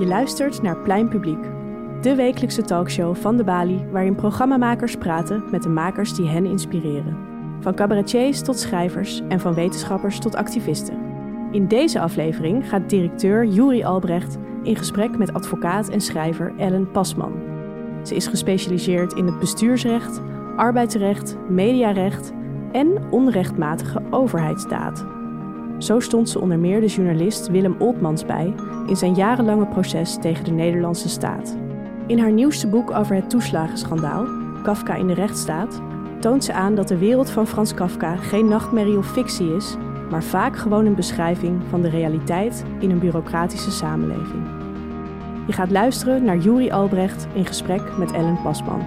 Je luistert naar Plein Publiek, de wekelijkse talkshow van de Bali, waarin programmamakers praten met de makers die hen inspireren. Van cabaretiers tot schrijvers en van wetenschappers tot activisten. In deze aflevering gaat directeur Juri Albrecht in gesprek met advocaat en schrijver Ellen Pasman. Ze is gespecialiseerd in het bestuursrecht, arbeidsrecht, mediarecht en onrechtmatige overheidsdaad. Zo stond ze onder meer de journalist Willem Oltmans bij in zijn jarenlange proces tegen de Nederlandse staat. In haar nieuwste boek over het toeslagenschandaal, Kafka in de rechtsstaat, toont ze aan dat de wereld van Frans Kafka geen nachtmerrie of fictie is, maar vaak gewoon een beschrijving van de realiteit in een bureaucratische samenleving. Je gaat luisteren naar Juri Albrecht in gesprek met Ellen Pasman.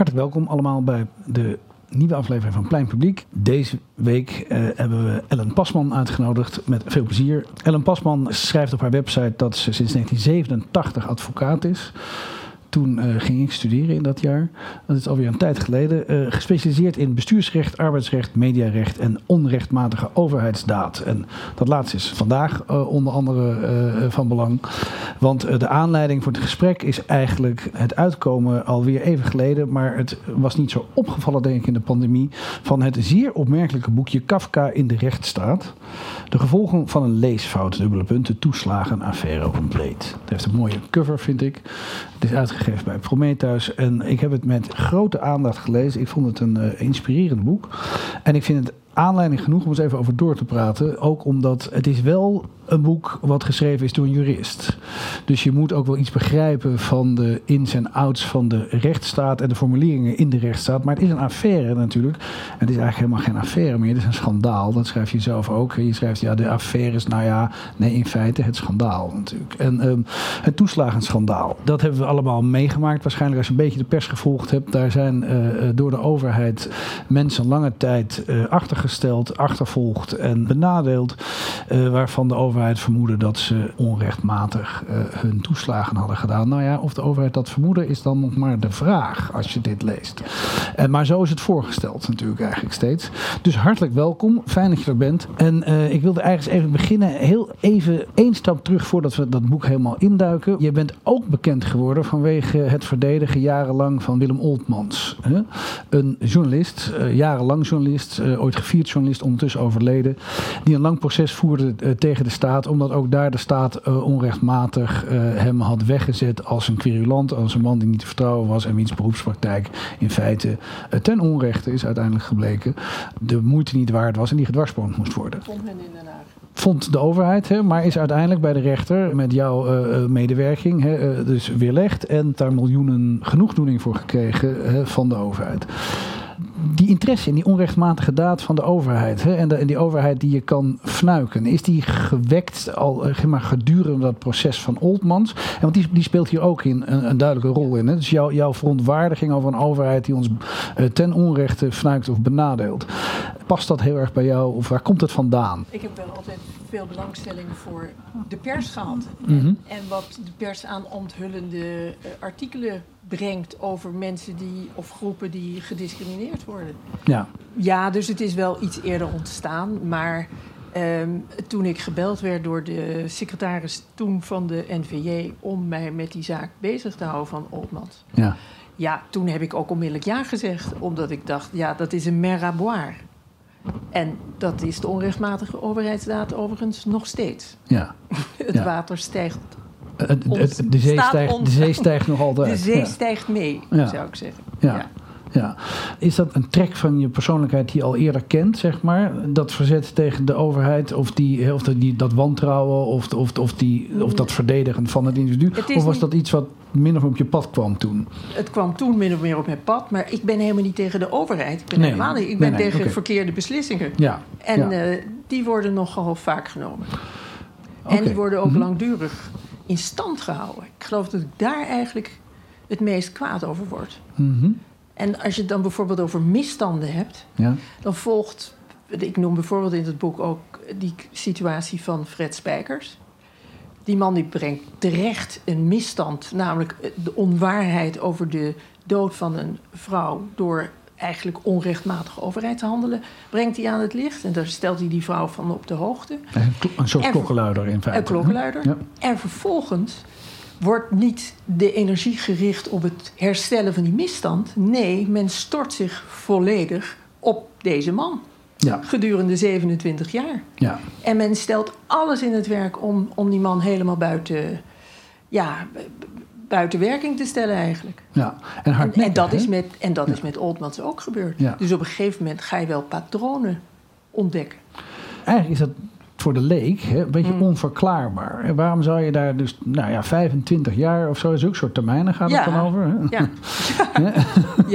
Hartelijk welkom allemaal bij de nieuwe aflevering van Plein Publiek. Deze week eh, hebben we Ellen Pasman uitgenodigd met veel plezier. Ellen Pasman schrijft op haar website dat ze sinds 1987 advocaat is. Toen eh, ging ik studeren in dat jaar. Dat is alweer een tijd geleden. Eh, gespecialiseerd in bestuursrecht, arbeidsrecht, mediarecht en onrechtmatige overheidsdaad. En dat laatste is vandaag eh, onder andere van belang. Want de aanleiding voor het gesprek is eigenlijk het uitkomen alweer even geleden. Maar het was niet zo opgevallen, denk ik, in de pandemie. Van het zeer opmerkelijke boekje Kafka in de rechtsstaat. De gevolgen van een leesfout, dubbele punten, toeslagenaffaire compleet. Het heeft een mooie cover, vind ik. Het is uitgegeven bij Prometheus. En ik heb het met grote aandacht gelezen. Ik vond het een eh, inspirerend boek. En ik vind het aanleiding genoeg om eens even over door te praten. Ook omdat het is wel een boek wat geschreven is door een jurist. Dus je moet ook wel iets begrijpen van de ins en outs van de rechtsstaat en de formuleringen in de rechtsstaat. Maar het is een affaire natuurlijk. Het is eigenlijk helemaal geen affaire meer. Het is een schandaal. Dat schrijf je zelf ook. Je schrijft ja, de affaire is, nou ja, nee, in feite het schandaal natuurlijk. En um, het toeslagenschandaal. Dat hebben we allemaal meegemaakt. Waarschijnlijk als je een beetje de pers gevolgd hebt. Daar zijn uh, door de overheid mensen lange tijd uh, achtergesteld, achtervolgd en benadeeld. Uh, waarvan de overheid vermoeden dat ze onrechtmatig uh, hun toeslagen hadden gedaan. Nou ja, of de overheid dat vermoeden is dan nog maar de vraag als je dit leest. Uh, maar zo is het voorgesteld natuurlijk eigenlijk steeds. Dus hartelijk welkom, fijn dat je er bent. En uh, ik wilde eigenlijk even beginnen, heel even één stap terug voordat we dat boek helemaal induiken. Je bent ook bekend geworden vanwege het verdedigen jarenlang van Willem Oltmans. Een journalist, jarenlang journalist, ooit journalist, ondertussen overleden, die een lang proces voerde tegen de staat omdat ook daar de staat uh, onrechtmatig uh, hem had weggezet als een querulant, als een man die niet te vertrouwen was en wiens beroepspraktijk in feite ten onrechte is uiteindelijk gebleken, de moeite niet waard was en die gedwarsboomd moest worden. Vond men in Den Haag. Vond de overheid, hè, maar is uiteindelijk bij de rechter met jouw uh, medewerking hè, dus weerlegd en daar miljoenen genoegdoening voor gekregen hè, van de overheid die interesse in die onrechtmatige daad van de overheid hè, en, de, en die overheid die je kan fnuiken, is die gewekt al zeg maar, gedurende dat proces van Oldmans? En want die, die speelt hier ook in een, een duidelijke rol in. Hè? Dus jou, jouw verontwaardiging over een overheid die ons uh, ten onrechte fnuikt of benadeelt. Past dat heel erg bij jou of waar komt het vandaan? Ik heb wel altijd veel belangstelling voor de pers gehad. Mm -hmm. en, wat de pers aan onthullende uh, artikelen brengt over mensen die, of groepen die gediscrimineerd worden. Ja. Ja, dus het is wel iets eerder ontstaan. Maar um, toen ik gebeld werd door de secretaris toen van de NVJ om mij met die zaak bezig te houden van Oltmans. Ja. Ja, toen heb ik ook onmiddellijk ja gezegd, omdat ik dacht, ja, dat is een meraboir. En dat is de onrechtmatige overheidsdaad overigens nog steeds. Ja. het ja. water stijgt de, de, zee stijgt, de zee stijgt nog altijd. De zee ja. stijgt mee, zou ik zeggen. Ja. Ja. Is dat een trek van je persoonlijkheid die je al eerder kent, zeg maar? Dat verzet tegen de overheid, of, die, of die, dat wantrouwen, of, of, of, die, of dat verdedigen van het individu? Het of was dat iets wat min of meer op je pad kwam toen? Het kwam toen min of meer op mijn pad, maar ik ben helemaal niet tegen de overheid. Ik ben Nee. helemaal niet. Ik ben Nee, nee, tegen verkeerde beslissingen. Ja. En ja. eh, die worden nogal vaak genomen. En die worden ook Mhm. langdurig in stand gehouden. Ik geloof dat ik daar eigenlijk het meest kwaad over word. Mhm. En als je het dan bijvoorbeeld over misstanden hebt, ja. dan volgt. Ik noem bijvoorbeeld in het boek ook die situatie van Fred Spijkers. Die man die brengt terecht een misstand, namelijk de onwaarheid over de dood van een vrouw door eigenlijk onrechtmatig overheid te handelen, brengt hij aan het licht. En daar stelt hij die vrouw van op de hoogte. Een, soort En- klokkenluider in feite. Een klokkenluider. Ja. En vervolgens wordt niet de energie gericht op het herstellen van die misstand. Nee, men stort zich volledig op deze man. Ja, Gedurende 27 jaar. ja, En men stelt alles in het werk om, om die man helemaal buiten, ja, buiten werking te stellen eigenlijk. ja. En En, dat, hè? is met, en dat Ja. is met Oldmans ook gebeurd. Ja. Dus op een gegeven moment ga je wel patronen ontdekken. Eigenlijk is dat voor de leek hè, een beetje Mm. onverklaarbaar. En waarom zou je daar dus, nou ja, 25 jaar of zo, zulke soort termijnen gaat het dan over? Hè? Ja.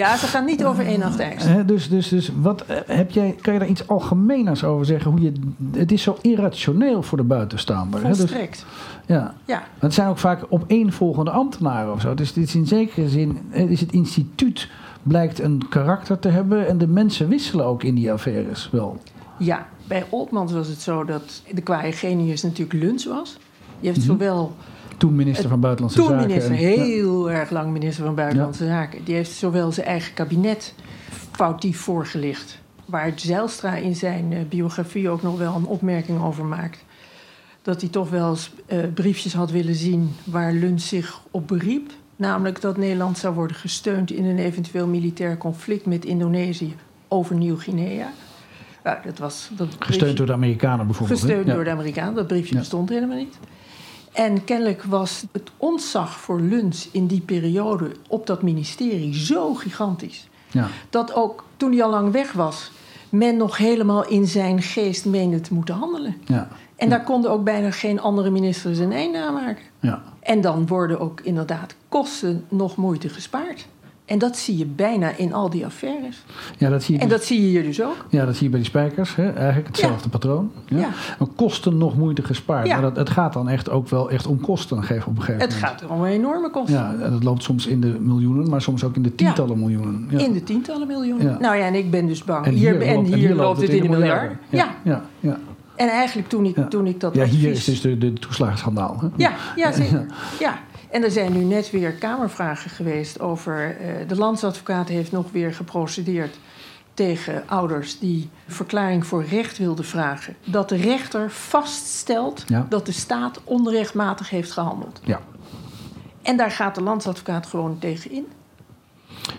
ja, ze gaan niet over één nacht ijs. Dus, dus, dus wat eh, heb jij, kan je daar iets algemeners over zeggen? Hoe je, het is zo irrationeel voor de buitenstaander. Hè? Dus, Volstrekt. ja. Ja. Het zijn ook vaak opeenvolgende ambtenaren of zo. Dus dit is in zekere zin, eh, is het instituut blijkt een karakter te hebben en de mensen wisselen ook in die affaires wel. Ja, bij Oltmans was het zo dat de kwaaie genius natuurlijk Luns was. Die heeft zowel, Toen minister van Buitenlandse toen Zaken. minister, en- heel erg lang minister van Buitenlandse Zaken, die heeft zowel zijn eigen kabinet foutief voorgelicht. Waar Zijlstra in zijn eh, biografie ook nog wel een opmerking over maakt. Dat hij toch wel eens eh, briefjes had willen zien waar Luns zich op beriep. Namelijk dat Nederland zou worden gesteund in een eventueel militair conflict met Indonesië over Nieuw-Guinea. Nou, dat was, dat briefje- Gesteund door de Amerikanen bijvoorbeeld. Gesteund door de Amerikanen. Dat briefje bestond helemaal niet. En kennelijk was het ontzag voor Luns in die periode op dat ministerie zo gigantisch. Ja. Dat ook toen hij al lang weg was, men nog helemaal in zijn geest meende te moeten handelen. Ja. En daar konden ook bijna geen andere ministers een einde aan maken. Ja. En dan worden ook inderdaad kosten nog moeite gespaard. En dat zie je bijna in al die affaires. Ja, dat zie je, En dat zie je hier dus ook. ja, dat zie je bij die spijkers. Hè? Eigenlijk hetzelfde patroon. Ja. Ja. Maar kosten nog moeite gespaard. Ja. Maar dat, het gaat dan echt ook wel echt om kosten op een gegeven Het moment. gaat er om enorme kosten. Ja, en dat loopt soms in de miljoenen, maar soms ook in de tientallen miljoenen. Ja. In de tientallen miljoenen. Nou ja, en ik ben dus bang. En hier, hier, en loopt, hier, loopt het in de miljarden. Ja. Ja, ja. En eigenlijk toen ik, toen ik dat ja hier is dus de, de toeslagenschandaal. Hè? Ja, ja, zeker. Ja. En er zijn nu net weer kamervragen geweest over... eh, de landsadvocaat heeft nog weer geprocedeerd tegen ouders... die verklaring voor recht wilden vragen. Dat de rechter vaststelt Ja. dat de staat onrechtmatig heeft gehandeld. Ja, En daar gaat de landsadvocaat gewoon tegen in.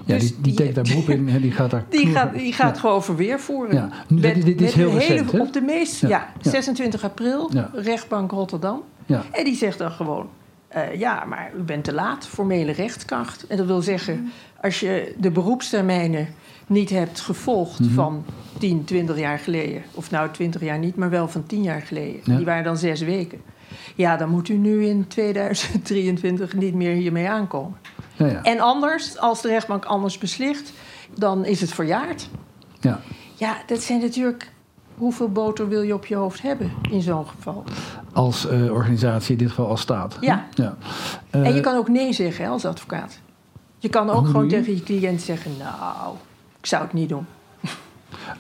ja Dus die, die daar beroep in. Die gaat daar Die knoeren. gaat, die gaat Ja. gewoon verweer voeren. Ja. Nu, dit- dit is heel recent, hè? Op de meest, Ja. ja, Ja. 26 april, rechtbank Rotterdam. Ja. En die zegt dan gewoon... eh, ja, maar u bent te laat, formele rechtskracht. En dat wil zeggen, als je de beroepstermijnen niet hebt gevolgd Mhm. van 10, 20 jaar geleden... of nou 20 jaar niet, maar wel van 10 jaar geleden. Ja. Die waren dan zes weken. Ja, dan moet u nu in 2023 niet meer hiermee aankomen. Ja, ja. En anders, als de rechtbank anders beslist, dan is het verjaard. ja. Ja, dat zijn natuurlijk... Hoeveel boter wil je op je hoofd hebben in zo'n geval? Als eh, organisatie, in dit geval als staat. Ja. ja. en je Eh, kan ook nee zeggen hè, als advocaat. Je kan ook gewoon je? tegen je cliënt zeggen... nou, ik zou het niet doen.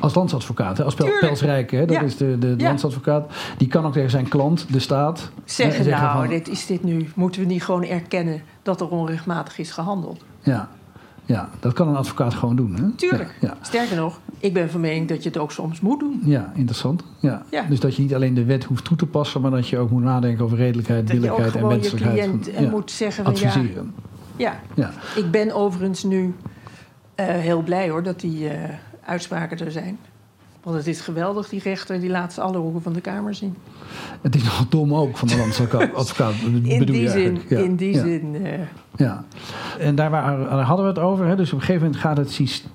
Als landsadvocaat, hè? als Pel, Tuurlijk. Pels Rijken, hè? dat Ja. is de, de Ja. landsadvocaat. Die kan ook tegen zijn klant, de staat... Zeggen, nou, van, dit is dit nu. Moeten we niet gewoon erkennen dat er onrechtmatig is gehandeld? Ja. Ja, dat kan een advocaat gewoon doen. Hè? Tuurlijk. Ja, ja. Sterker nog, ik ben van mening dat je het ook soms moet doen. Ja, interessant. Ja. Ja. Dus dat je niet alleen de wet hoeft toe te passen, maar dat je ook moet nadenken over redelijkheid, Dat je billijkheid en gewoon je wenselijkheid. cliënt eh, moet zeggen van ja, Adviseren. ja, Ja. Ik ben overigens nu eh, heel blij hoor dat die eh, uitspraken er zijn. Want het is geweldig, die rechter die laat ze alle hoeken van de Kamer zien. Het is nog dom ook van de landsadvocaat. advocaat, In bedoel die je zin. Ja. in die ja. zin eh, Ja. En daar hadden we het over. Hè? Dus op een gegeven moment gaat het systeem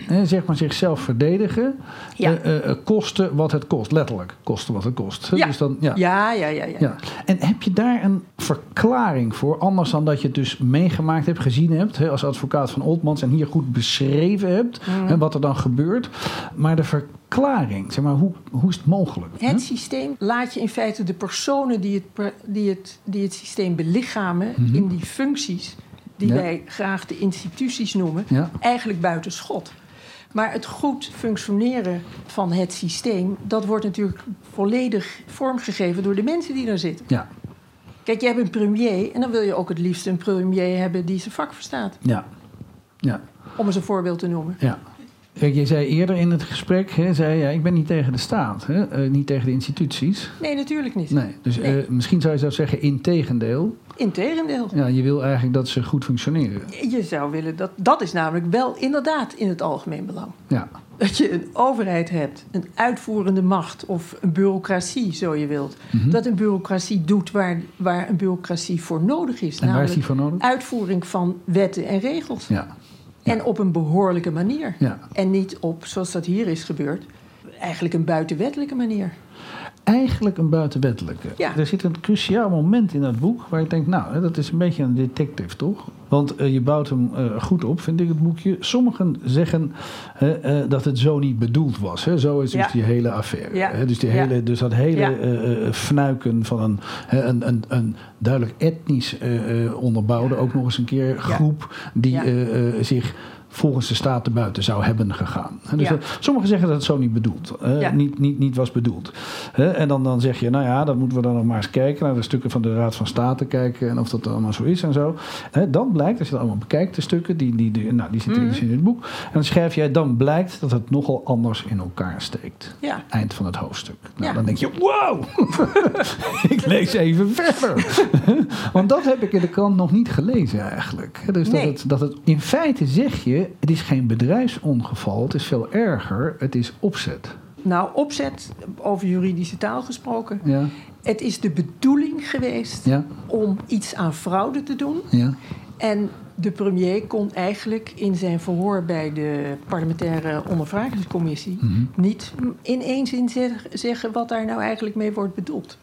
hè, zeg maar zichzelf verdedigen. Ja. Eh, eh, eh, kosten wat het kost. Letterlijk, kosten wat het kost. Ja. Dus dan, ja. ja, ja, ja, ja. Ja. En heb je daar een verklaring voor? Anders dan dat je het dus meegemaakt hebt, gezien hebt. Hè, als advocaat van Oldmans. En hier goed beschreven hebt. Mhm. Hè, wat er dan gebeurt. Maar de verklaring, zeg maar, hoe, hoe is het mogelijk? Het systeem laat je in feite de personen die het, die het, die het systeem belichamen... Mhm. in die functies die Ja. wij graag de instituties noemen... Ja. eigenlijk buiten schot. Maar het goed functioneren van het systeem... dat wordt natuurlijk volledig vormgegeven door de mensen die daar zitten. Ja. Kijk, je hebt een premier en dan wil je ook het liefst een premier hebben die zijn vak verstaat. Ja. Ja. Om eens een voorbeeld te noemen. Ja. Kijk, je zei eerder in het gesprek, hè, zei, ja, ik ben niet tegen de staat, hè, uh, niet tegen de instituties. Nee, natuurlijk niet. Nee, dus Nee. Uh, misschien zou je zelfs zeggen in tegendeel. Integendeel. Ja, je wil eigenlijk dat ze goed functioneren. Je zou willen dat. Dat is namelijk wel inderdaad in het algemeen belang. Ja. Dat je een overheid hebt, een uitvoerende macht of een bureaucratie, zo je wilt. Mm -hmm. Dat een bureaucratie doet waar, waar een bureaucratie voor nodig is. En waar is die voor nodig? Uitvoering van wetten en regels. Ja. En op een behoorlijke manier. Ja. En niet op, zoals dat hier is gebeurd, eigenlijk een buitenwettelijke manier. Eigenlijk een buitenwettelijke. Ja. Er zit een cruciaal moment in dat boek waar je denkt, nou, dat is een beetje een detective, toch? Want uh, je bouwt hem uh, goed op, vind ik het boekje. Sommigen zeggen uh, dat het zo niet bedoeld was. Hè? Zo is dus ja. die hele affaire. Ja. Hè? Dus, die hele, dus dat hele fnuiken van een, een, een, een duidelijk etnisch onderbouwde, ook nog eens een keer groep die zich volgens de staat buiten zou hebben gegaan. Dus Ja. dat, sommigen zeggen dat het zo niet bedoeld, uh, Ja. niet, niet, niet was bedoeld. En dan, dan zeg je, nou ja, dan moeten we dan nog maar eens kijken naar de stukken van de Raad van State kijken en of dat allemaal zo is en zo. Dan blijkt, als je dat allemaal bekijkt, de stukken, die, die, die, nou, die zitten Mhm. in het boek. En dan schrijf jij, dan blijkt dat het nogal anders in elkaar steekt. Ja. Eind van het hoofdstuk. Nou. Dan denk je, wow, ik lees even verder. Want dat heb ik in de krant nog niet gelezen eigenlijk. Dus dat, het, dat het, in feite zeg je, het is geen bedrijfsongeval, het is veel erger, het is opzet. Nou, opzet, over juridische taal gesproken. Ja, Het is de bedoeling geweest ja, om iets aan fraude te doen. ja. En de premier kon eigenlijk in zijn verhoor bij de parlementaire ondervragingscommissie Mhm. niet in één zin zeg- zeggen wat daar nou eigenlijk mee wordt bedoeld.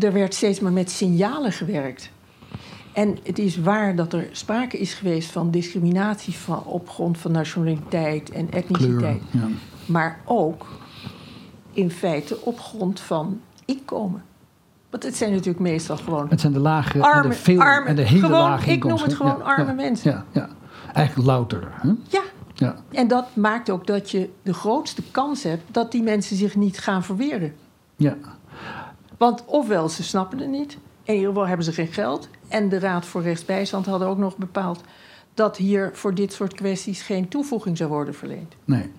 Er werd steeds maar met signalen gewerkt. En het is waar dat er sprake is geweest van discriminatie van, op grond van nationaliteit en Kleur. etniciteit. Ja. Maar ook in feite op grond van inkomen. Want het zijn natuurlijk meestal gewoon Het zijn de lage en de, veel, arme- en de hele gewoon- lage ik noem het gewoon Ja, arme ja, mensen. Ja, ja. Eigenlijk louter. Hè? Ja, Ja. en dat maakt ook dat je de grootste kans hebt dat die mensen zich niet gaan verweren. Ja. Want ofwel ze snappen het niet, in ieder geval hebben ze geen geld. En de Raad voor Rechtsbijstand hadden ook nog bepaald dat hier voor dit soort kwesties geen toevoeging zou worden verleend. Nee.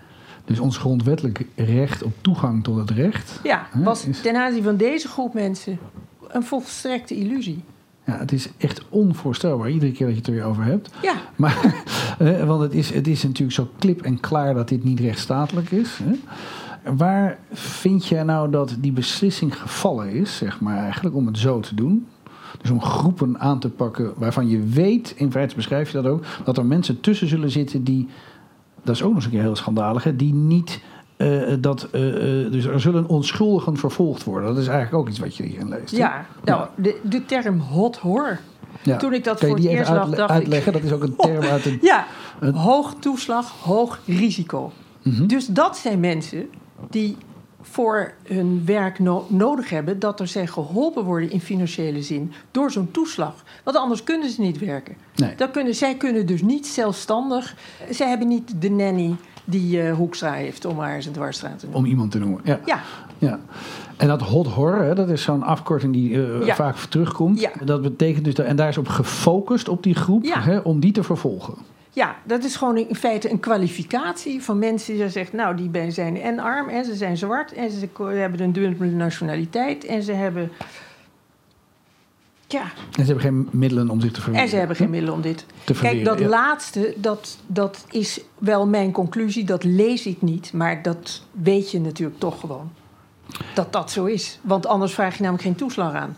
Dus ons grondwettelijk recht op toegang tot het recht. Ja, Hè, was is- ten aanzien van deze groep mensen een volstrekte illusie. Ja, het is echt onvoorstelbaar, iedere keer dat je het er weer over hebt. Ja, Maar, want het is, het is natuurlijk zo klip en klaar dat dit niet rechtsstatelijk is. Hè? Waar vind jij nou dat die beslissing gevallen is, zeg maar eigenlijk, om het zo te doen? Dus om groepen aan te pakken waarvan je weet, in feite beschrijf je dat ook, dat er mensen tussen zullen zitten die, dat is ook nog eens een keer heel schandalig, hè, die niet, eh, dat, eh, eh, dus er zullen onschuldigen vervolgd worden. Dat is eigenlijk ook iets wat je hierin leest. ja. nou, de, de term hot horror. Ja. Toen ik dat voor het eerst uitle- dacht ik- uitleggen? Dat is ook een term uit het... Ja, hoog toeslag, hoog risico. Mhm. Dus dat zijn mensen die voor hun werk no- nodig hebben dat er zij geholpen worden in financiële zin door zo'n toeslag. Want anders kunnen ze niet werken. Nee. Dat kunnen, zij kunnen dus niet zelfstandig. Zij hebben niet de nanny die eh Hoekstra heeft, om maar eens een dwarsstraat te noemen. Om iemand te noemen. Ja. Ja, ja. En dat hot horror, hè, dat is zo'n afkorting die eh, Ja. vaak terugkomt. Ja. Dat betekent dus, dat, en daar is op gefocust op die groep, hè, om die te vervolgen. Ja, dat is gewoon in feite een kwalificatie van mensen die zeggen... nou, die ben- zijn en arm en ze zijn zwart... en ze hebben een dubbele nationaliteit en ze hebben... Ja, En ze hebben geen middelen om zich te verweren. En ze hebben geen middelen om dit. Te Kijk, verweren, dat ja. laatste, dat, dat is wel mijn conclusie. Dat lees ik niet, maar dat weet je natuurlijk toch gewoon. Dat dat zo is. Want anders vraag je namelijk geen toeslag aan.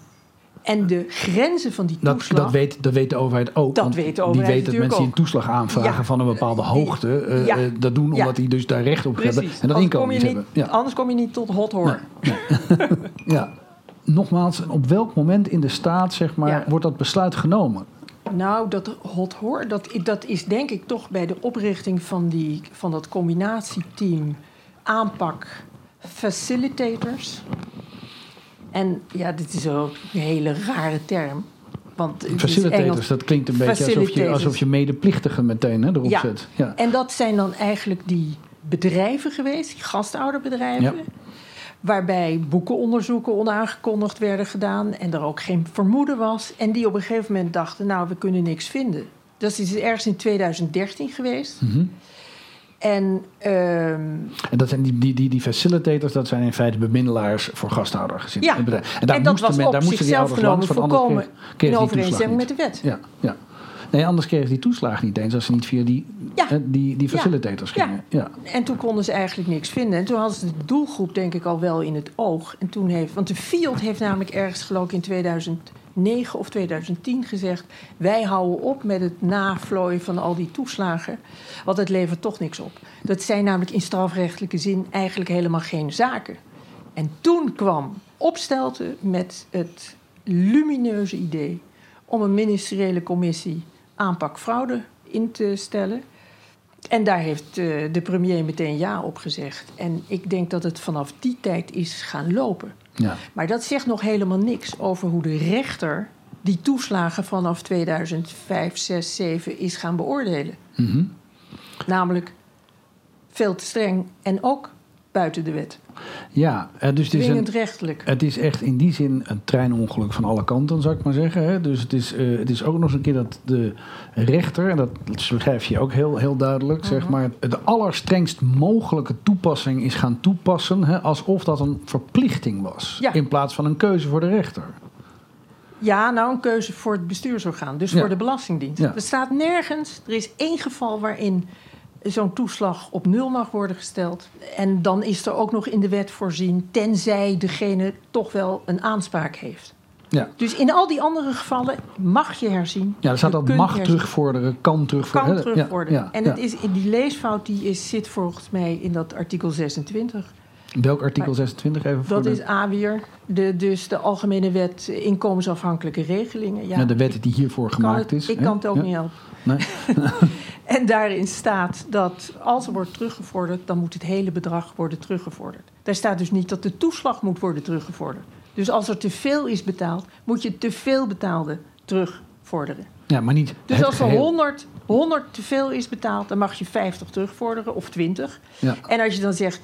En de grenzen van die Dat, toeslag... dat, weet, dat weet de overheid ook. Dat weet de overheid Die weet dat mensen die een toeslag aanvragen Ja. van een bepaalde Die- hoogte. eh, ja. eh, dat doen omdat die dus daar recht op hebben. En dat Anders inkomen kom je niet hebben. Ja. Anders kom je niet tot hot hoor. ja. Nogmaals, op welk moment in de staat zeg maar, wordt dat besluit genomen? Nou, dat hot hoor, dat, dat is denk ik toch bij de oprichting van, die, van dat combinatieteam aanpak facilitators. En ja, dit is ook een hele rare term. Want Facilitators, Engels. dat klinkt een beetje alsof je, alsof je medeplichtigen meteen hè, erop Ja. zet. Ja. En dat zijn dan eigenlijk die bedrijven geweest, die gastouderbedrijven. Ja. Waarbij boekenonderzoeken onaangekondigd werden gedaan en er ook geen vermoeden was. En die op een gegeven moment dachten, nou, we kunnen niks vinden. Dat is ergens in 2013 geweest. Mhm. En ehm, En dat zijn die, die, die, die facilitators, dat zijn in feite bemiddelaars voor gasthoudergezin. Ja. En daar En dat moesten was men- op daar moesten die ouders genomen kreeg- kreeg in toeslag overeenstemming met de wet. Ja, ja. Nee, anders kregen ze die toeslagen niet eens als ze niet via die, Ja. eh, die, die facilitators Ja. gingen. Ja. En toen konden ze eigenlijk niks vinden. En toen hadden ze de doelgroep denk ik al wel in het oog. En toen heeft, want de Field heeft namelijk ergens geloof ik in 2009 of 2010 gezegd... wij houden op met het navlooien van al die toeslagen... want het levert toch niks op. Dat zijn namelijk in strafrechtelijke zin eigenlijk helemaal geen zaken. En toen kwam Opstelten met het lumineuze idee... om een ministeriële commissie aanpak fraude in te stellen... En daar heeft eh, de premier meteen ja op gezegd. En ik denk dat het vanaf die tijd is gaan lopen. Ja. Maar dat zegt nog helemaal niks over hoe de rechter die toeslagen vanaf 2005, 6, 7 is gaan beoordelen. Mhm. Namelijk veel te streng en ook buiten de wet. Ja, eh, dus het is, een, rechtelijk. het is echt in die zin een treinongeluk van alle kanten, zou ik maar zeggen. Hè? Dus het is, eh, het is ook nog eens een keer dat de rechter, en dat beschrijf je ook heel, heel duidelijk, zeg Mhm. maar, de allerstrengst mogelijke toepassing is gaan toepassen, hè, alsof dat een verplichting was, Ja. in plaats van een keuze voor de rechter. Ja, nou een keuze voor het bestuursorgaan, dus Ja. voor de Belastingdienst. Ja. Er staat nergens, er is één geval waarin zo'n toeslag op nul mag worden gesteld. En dan is er ook nog in de wet voorzien, tenzij degene toch wel een aanspraak heeft. Ja. Dus in al die andere gevallen mag je herzien. Ja, er staat dat mag herzien. terugvorderen, kan terugvorderen. Kan terugvorderen. Ja, ja, en het is, die leesfout die is, zit volgens mij in dat artikel 26. Welk artikel 26 even voor Dat de, is A weer, de, dus de Algemene Wet Inkomensafhankelijke Regelingen. Ja, de wet die hiervoor gemaakt het- is. Ik hè? kan het ook niet helpen. Nee. En daarin staat dat als er wordt teruggevorderd, dan moet het hele bedrag worden teruggevorderd. Daar staat dus niet dat de toeslag moet worden teruggevorderd. Dus als er te veel is betaald, moet je te veel betaalde terugvorderen. Ja, maar niet Dus als er geheel. 100, 100 te veel is betaald, dan mag je 50 terugvorderen of 20. Ja. En als je dan zegt,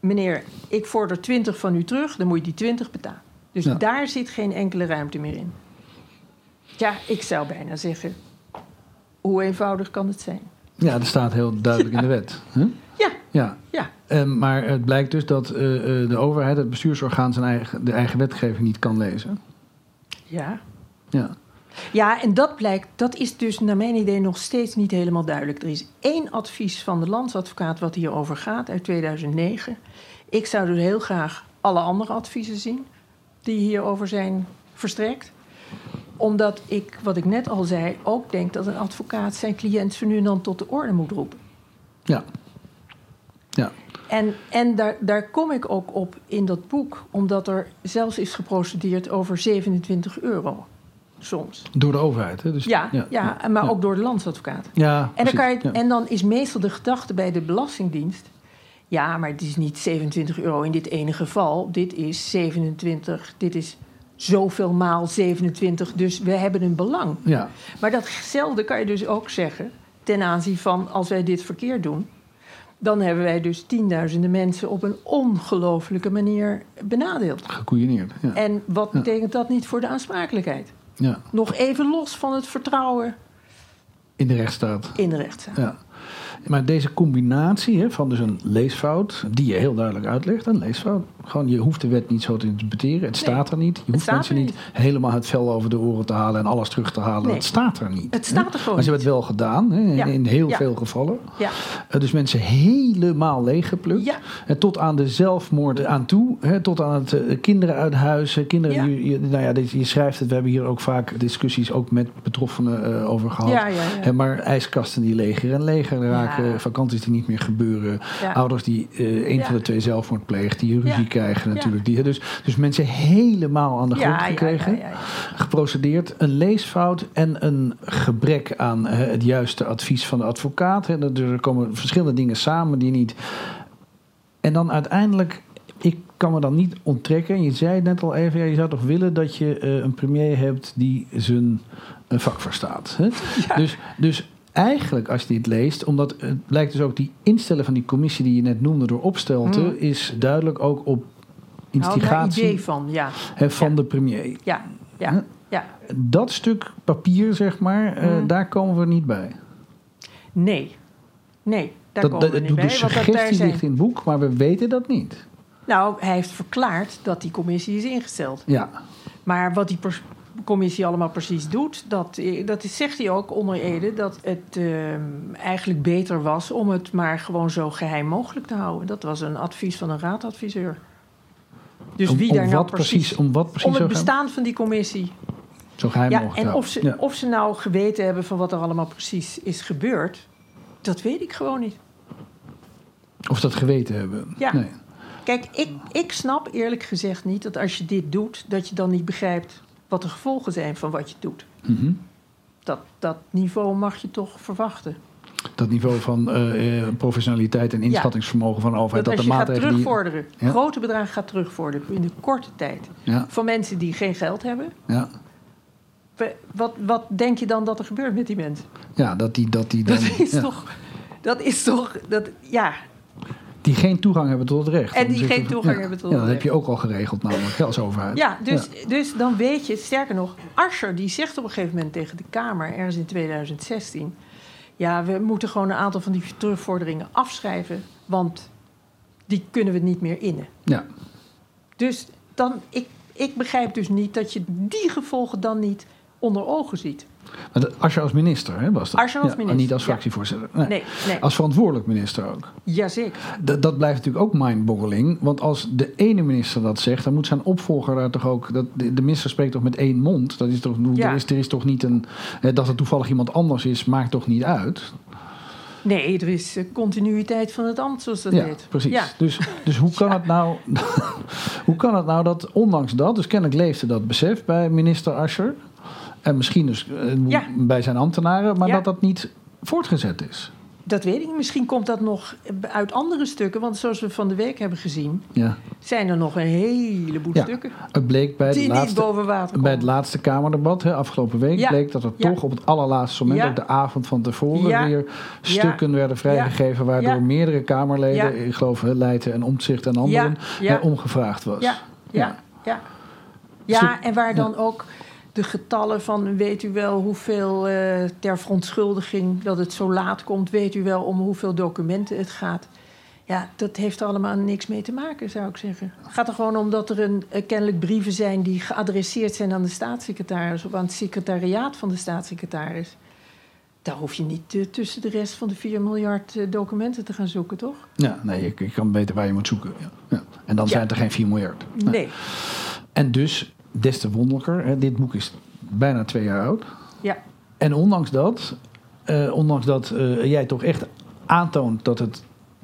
meneer, ik vorder 20 van u terug, dan moet je die 20 betalen. Dus Ja. daar zit geen enkele ruimte meer in. Ja, ik zou bijna zeggen, hoe eenvoudig kan het zijn? ja, dat staat heel duidelijk in de wet. Ja, Ja. ja. Maar het blijkt dus dat eh, eh, de overheid, het bestuursorgaan, zijn eigen, de eigen wetgeving niet kan lezen. Ja. Ja. Ja, en dat blijkt, dat is dus naar mijn idee nog steeds niet helemaal duidelijk. Er is één advies van de landsadvocaat wat hierover gaat uit 2009. Ik zou dus heel graag alle andere adviezen zien die hierover zijn verstrekt. Omdat ik, wat ik net al zei, ook denk dat een advocaat zijn cliënt zo nu en dan tot de orde moet roepen. Ja. Ja. En, en daar, daar kom ik ook op in dat boek, omdat er zelfs is geprocedeerd over 27 euro. Soms. Door de overheid. Hè? Dus, Ja, ja, maar ja. ook door de landsadvocaat. Ja, En dan, kan je, ja. en dan is meestal de gedachte bij de Belastingdienst... ja, maar het is niet 27 euro in dit ene geval. Dit is 27, dit is zoveel maal 27, dus we hebben een belang. Ja. Maar datzelfde kan je dus ook zeggen ten aanzien van als wij dit verkeerd doen... dan hebben wij dus tienduizenden mensen op een ongelofelijke manier benadeeld. Gekoeieneerd. Ja. En wat betekent dat niet voor de aansprakelijkheid? ja. Nog even los van het vertrouwen In de rechtsstaat. in de rechtszaak. Ja. Maar deze combinatie hè, van dus een leesfout, die je heel duidelijk uitlegt, een leesfout. Gewoon, je hoeft de wet niet zo te interpreteren. Het staat er niet. Je hoeft mensen er niet helemaal het vel over de oren te halen en alles terug te halen. Nee. Het staat er niet. Het staat er gewoon Maar ze hebben het wel gedaan, hè, in- Ja. in heel Ja. veel gevallen. Ja, Eh, Dus mensen helemaal leeggeplukt. Ja. En tot aan de zelfmoord aan toe. Hè, tot aan het eh, kinderen uit huis. eh, Kinderen, je, nou ja, dit- je schrijft het. We hebben hier ook vaak discussies ook met betroffenen eh, over gehad. Hè, maar ijskasten die leger en leger raken. Vakanties die niet meer gebeuren. Ouders die eh, een van de twee zelfmoord pleegt. Die ruzie. Krijgen natuurlijk. Die, dus, dus mensen helemaal aan de grond gekregen. Geprocedeerd. Een leesfout en een gebrek aan het juiste advies van de advocaat. Hè. Er- komen verschillende dingen samen die niet... En dan uiteindelijk... Ik kan me dan niet onttrekken. Je zei het net al even, ja, je zou toch willen dat je eh, een premier hebt die zijn eh, vak verstaat. Hè? Dus, dus eigenlijk als je dit leest, omdat het blijkt dus ook die instellen van die commissie die je net noemde door opstelten, Mm. is duidelijk ook op instigatie Nou, idee van, ja. hè, van Ja. de premier. Ja, ja, ja. Dat stuk papier, zeg maar, eh, Mm. daar komen we niet bij. Nee. Nee, daar dat, komen we dat, niet de bij. Daar suggestie zijn... ligt in het boek, maar we weten dat niet. Nou, hij heeft verklaard dat die commissie is ingesteld. Ja, Maar wat die commissie allemaal precies doet, dat, eh, dat is, zegt hij ook onder Ede... dat het ehm, eigenlijk beter was om het maar gewoon zo geheim mogelijk te houden. Dat was een advies van een raadadviseur. Dus om, wie daar nou precies, om wat precies om het geheim- bestaan van die commissie. zo geheim Ja, mogelijk en of ze. Ja. of ze nou geweten hebben van wat er allemaal precies is gebeurd, dat weet ik gewoon niet. Of dat geweten hebben. Ja. Nee. Kijk, ik, ik snap eerlijk gezegd niet dat als je dit doet, dat je dan niet begrijpt wat de gevolgen zijn van wat je doet. Mhm. Dat, dat niveau mag je toch verwachten. Dat niveau van eh, eh, professionaliteit en inschattingsvermogen van de overheid. Dat Dat, als de je gaat maatregelen. die- terugvorderen, Ja. grote bedragen gaat terugvorderen in de korte tijd. Ja, Van mensen die geen geld hebben. ja. Wat, wat denk je dan dat er gebeurt met die mensen? ja, dat die, dat die dan. Dat is toch. Dat is toch. Dat, ja, Die geen toegang hebben tot het recht. En die geen toegang ja. hebben tot Ja, het dat recht. heb je ook al geregeld, namelijk als overheid. Ja, dus, dus dan weet je, sterker nog, Asscher die zegt op een gegeven moment tegen de Kamer, ergens in 2016, ja, we moeten gewoon een aantal van die terugvorderingen afschrijven, want die kunnen we niet meer innen. Ja. Dus dan, ik, ik begrijp dus niet dat je die gevolgen dan niet onder ogen ziet. Dat- Asscher als minister hè, was dat? Als Ja, minister, Niet als fractievoorzitter. Nee. Nee, nee, Als verantwoordelijk minister ook. jazeker. Dat, dat blijft natuurlijk ook mindboggling. Want als de ene minister dat zegt, dan moet zijn opvolger daar toch ook. Dat, de, minister spreekt toch met één mond. Dat is toch, Ja. er, is, er is toch niet een. Dat het toevallig iemand anders is, maakt toch niet uit. Nee, er is continuïteit van het ambt, zoals dat ja, heet. precies. Ja. Dus, dus hoe, kan het nou, hoe kan het nou dat, ondanks dat, dus kennelijk leefde dat besef bij minister Ascher. En misschien dus eh, Ja. bij zijn ambtenaren, maar Ja. dat dat niet voortgezet is. Dat weet ik. niet. Misschien komt dat nog uit andere stukken. Want zoals we van de week hebben gezien, Ja. zijn er nog een heleboel Ja, stukken Het bleek bij, het laatste, bij het laatste Kamerdebat hè, afgelopen week, Ja. bleek dat er toch op het allerlaatste moment, ook de avond van tevoren, weer stukken werden vrijgegeven. Waardoor meerdere Kamerleden, ik geloof Leijten en Omtzigt en anderen, hè, omgevraagd was. Ja, ja, ja. Ja, en waar dan ook de getallen van... weet u wel hoeveel eh, ter verontschuldiging dat het zo laat komt... weet u wel om hoeveel documenten het gaat... Ja, dat heeft er allemaal niks mee te maken, zou ik zeggen. Het gaat er gewoon om dat er een, eh, kennelijk brieven zijn... die geadresseerd zijn aan de staatssecretaris... of aan het secretariaat van de staatssecretaris. Daar hoef je niet eh, tussen de rest van de 4 miljard documenten te gaan zoeken, toch? Ja, nee, je, je kan weten waar je moet zoeken. Ja. Ja. En dan Ja. zijn het er geen 4 miljard. Nee. Nee. En dus, des te wonderlijker, hè, dit boek is bijna twee jaar oud. Ja. En ondanks dat, eh, ondanks dat eh, jij toch echt aantoont dat het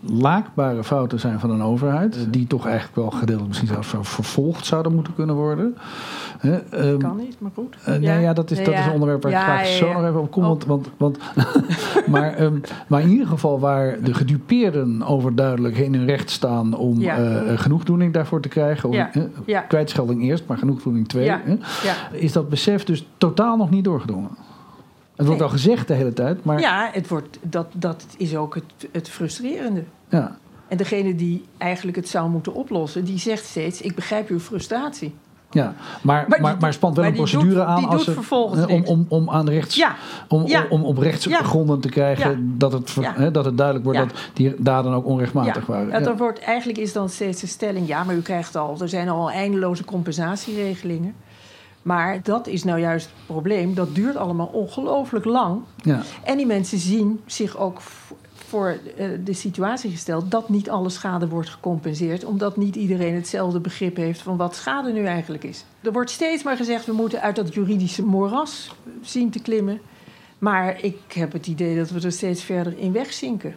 laakbare fouten zijn van een overheid, die toch eigenlijk wel gedeeltelijk misschien zelfs vervolgd zouden moeten kunnen worden. Hè, ehm, Kan niet, maar goed. eh, nee, ja, dat is, dat Ja. is een onderwerp waar ik Ja, graag zo nog even op kom. Want, want, want, maar, ehm, maar in ieder geval waar de gedupeerden overduidelijk in hun recht staan om eh, genoegdoening daarvoor te krijgen. Of. Kwijtschelding eerst, maar genoegdoening twee. Is dat besef dus totaal nog niet doorgedrongen. Het wordt Nee. wel gezegd de hele tijd, maar ja. Ja, het wordt, dat, dat is ook het, het frustrerende. En degene die eigenlijk het zou moeten oplossen, die zegt steeds: Ik begrijp uw frustratie. ja. Maar, maar, Maar spant wel maar een procedure doet- aan als het- om, om, om aan rechts, Ja, om, ja. om, om op rechtsgronden te krijgen Ja. dat, het, Ja. dat het duidelijk wordt Ja. dat die daden ook onrechtmatig ja. waren. Ja, Ja. er wordt, eigenlijk is dan steeds de stelling: ja, maar u krijgt al, er zijn al eindeloze compensatieregelingen. Maar dat is nou juist het probleem. Dat duurt allemaal ongelooflijk lang. Ja. En die mensen zien zich ook voor eh, de situatie gesteld dat niet alle schade wordt gecompenseerd, omdat niet iedereen hetzelfde begrip heeft van wat schade nu eigenlijk is. Er wordt steeds maar gezegd we moeten uit dat juridische moeras zien te klimmen. Maar ik heb het idee dat we er steeds verder in wegzinken.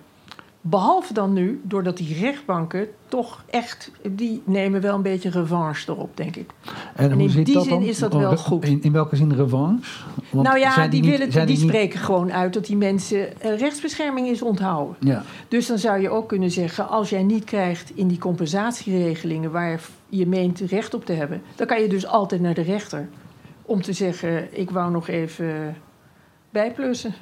Behalve dan nu, doordat die rechtbanken toch echt, die nemen wel een beetje revanche erop, denk ik. En, in die dat zin dan? is dat Oh, wel re- goed. In, in welke zin revanche? Want nou ja, zijn die, niet- willen, zijn die, niet- spreken gewoon uit dat die mensen eh, rechtsbescherming is onthouden. Ja. Dus dan zou je ook kunnen zeggen, als jij niet krijgt in die compensatieregelingen waar je meent recht op te hebben, dan kan je dus altijd naar de rechter om te zeggen, ik wou nog even bijplussen.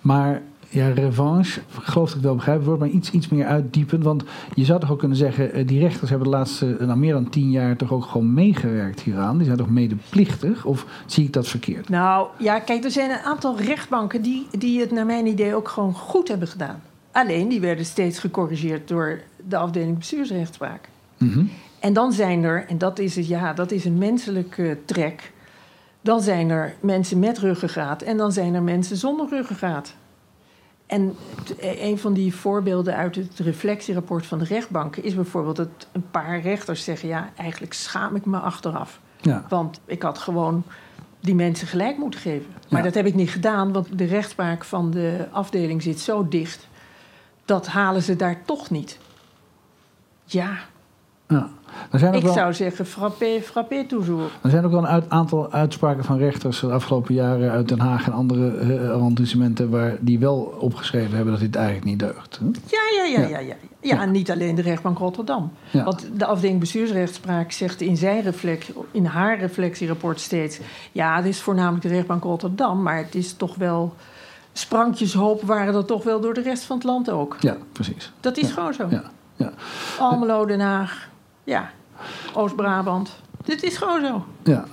Maar ja, revanche, geloof dat ik wel begrijp woord, maar iets, iets meer uitdiepen. Want je zou toch ook kunnen zeggen, eh, die rechters hebben de laatste nou, meer dan tien jaar toch ook gewoon meegewerkt hieraan. Die zijn toch medeplichtig? Of zie ik dat verkeerd? Nou ja, kijk, er zijn een aantal rechtbanken die, die het naar mijn idee ook gewoon goed hebben gedaan. Alleen die werden steeds gecorrigeerd door de afdeling bestuursrechtspraak. Mhm. En dan zijn er, en dat is, het, ja, dat is een menselijke trek. Dan zijn er mensen met ruggengraat en dan zijn er mensen zonder ruggengraat. En t- een van die voorbeelden uit het reflectierapport van de rechtbanken is bijvoorbeeld dat een paar rechters zeggen: Ja, eigenlijk schaam ik me achteraf. Ja. Want ik had gewoon die mensen gelijk moeten geven. Maar Ja. dat heb ik niet gedaan, want de rechtspraak van de afdeling zit zo dicht. Dat halen ze daar toch niet. Ja, ja. Er zijn ook ik wel... zou zeggen, frappé, frappé toujours. Er zijn ook wel een uit- aantal uitspraken van rechters de afgelopen jaren uit Den Haag en andere eh, arrondissementen waar die wel opgeschreven hebben dat dit eigenlijk niet deugt. hè? Ja, ja, ja, Ja. ja. ja, ja. en niet alleen de rechtbank Rotterdam. Want de afdeling bestuursrechtspraak zegt in, zijn reflect, in haar reflectierapport steeds... ja, het is voornamelijk de rechtbank Rotterdam... maar het is toch wel... sprankjeshoop waren dat toch wel door de rest van het land ook. Ja, precies. Dat is Ja. gewoon zo. Ja, ja, Almelo, Den Haag, ja, Oost-Brabant. Dit is gewoon zo. ja.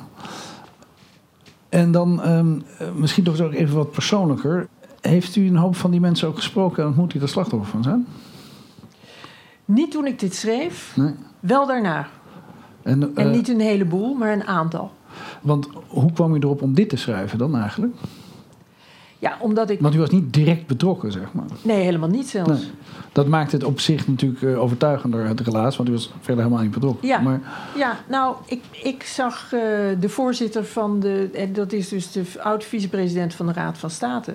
En dan ehm, eh, misschien toch ook even wat persoonlijker. Heeft u een hoop van die mensen ook gesproken en ontmoet die er slachtoffer van zijn? Niet toen ik dit schreef, Nee. wel daarna. En, En eh, niet een heleboel, maar een aantal. Want hoe kwam u erop om dit te schrijven dan eigenlijk? Ja, omdat ik... Want u was niet direct betrokken, zeg maar. Nee, helemaal niet zelfs. Nee. Dat maakt het op zich natuurlijk eh, overtuigender, het relaas, want u was verder helemaal niet betrokken. Ja. Maar, Ja, nou, ik, ik zag eh, de voorzitter van de... En dat is dus de oud-vicepresident van de Raad van State...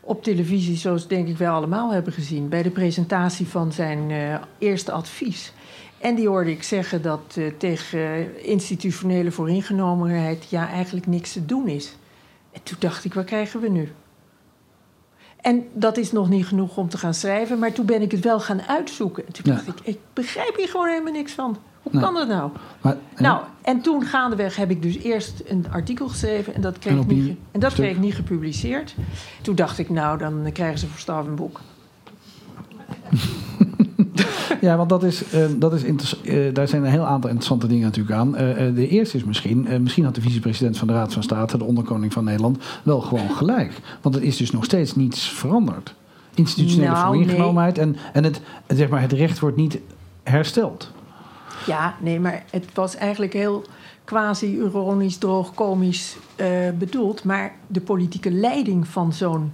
op televisie, zoals denk ik wel allemaal hebben gezien... bij de presentatie van zijn eh, eerste advies. En die hoorde ik zeggen dat tegen institutionele vooringenomenheid... ja, eigenlijk niks te doen is. En toen dacht ik, wat krijgen we nu? En dat is nog niet genoeg om te gaan schrijven... maar toen ben ik het wel gaan uitzoeken. En toen Ja. dacht ik, ik begrijp hier gewoon helemaal niks van. Hoe kan dat nou? maar, Nou, en toen gaandeweg heb ik dus eerst een artikel geschreven en dat kreeg, En ik, niet, en dat stuk? kreeg ik niet gepubliceerd. Toen dacht ik, nou, dan krijgen ze voor een boek. Ja, want dat is, eh, dat is eh, daar zijn een heel aantal interessante dingen natuurlijk aan. Eh, de eerste is misschien, misschien had de vicepresident van de Raad van State, de onderkoning van Nederland, wel gewoon gelijk. Want er is dus nog steeds niets veranderd. Institutionele Nou, vooringenomenheid en, en het, zeg maar, het recht wordt niet hersteld. Ja, nee, maar het was eigenlijk heel quasi-ironisch, droog, komisch bedoeld. Maar de politieke leiding van zo'n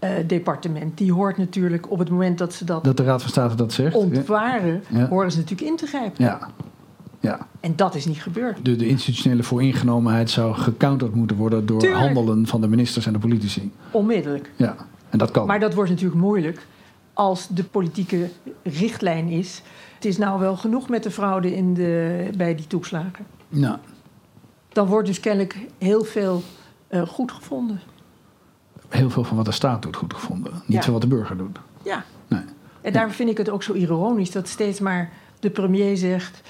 eh, departement, die hoort natuurlijk op het moment dat ze dat, Dat de Raad van State dat zegt. ontwaren, Ja. horen ze natuurlijk in te grijpen. Ja, ja. En dat is niet gebeurd. De, de institutionele vooringenomenheid zou gecounterd moeten worden door Tuurlijk. handelen van de ministers en de politici. Onmiddellijk. Ja, en dat kan. Maar dat wordt natuurlijk moeilijk als de politieke richtlijn is. Het is nou wel genoeg met de fraude in de, bij die toeslagen. Ja. Dan wordt dus kennelijk heel veel eh, goed gevonden. Heel veel van wat de staat doet goed gevonden. Niet Ja. van wat de burger doet. Ja. Nee. En daarom vind ik het ook zo ironisch dat steeds maar de premier zegt.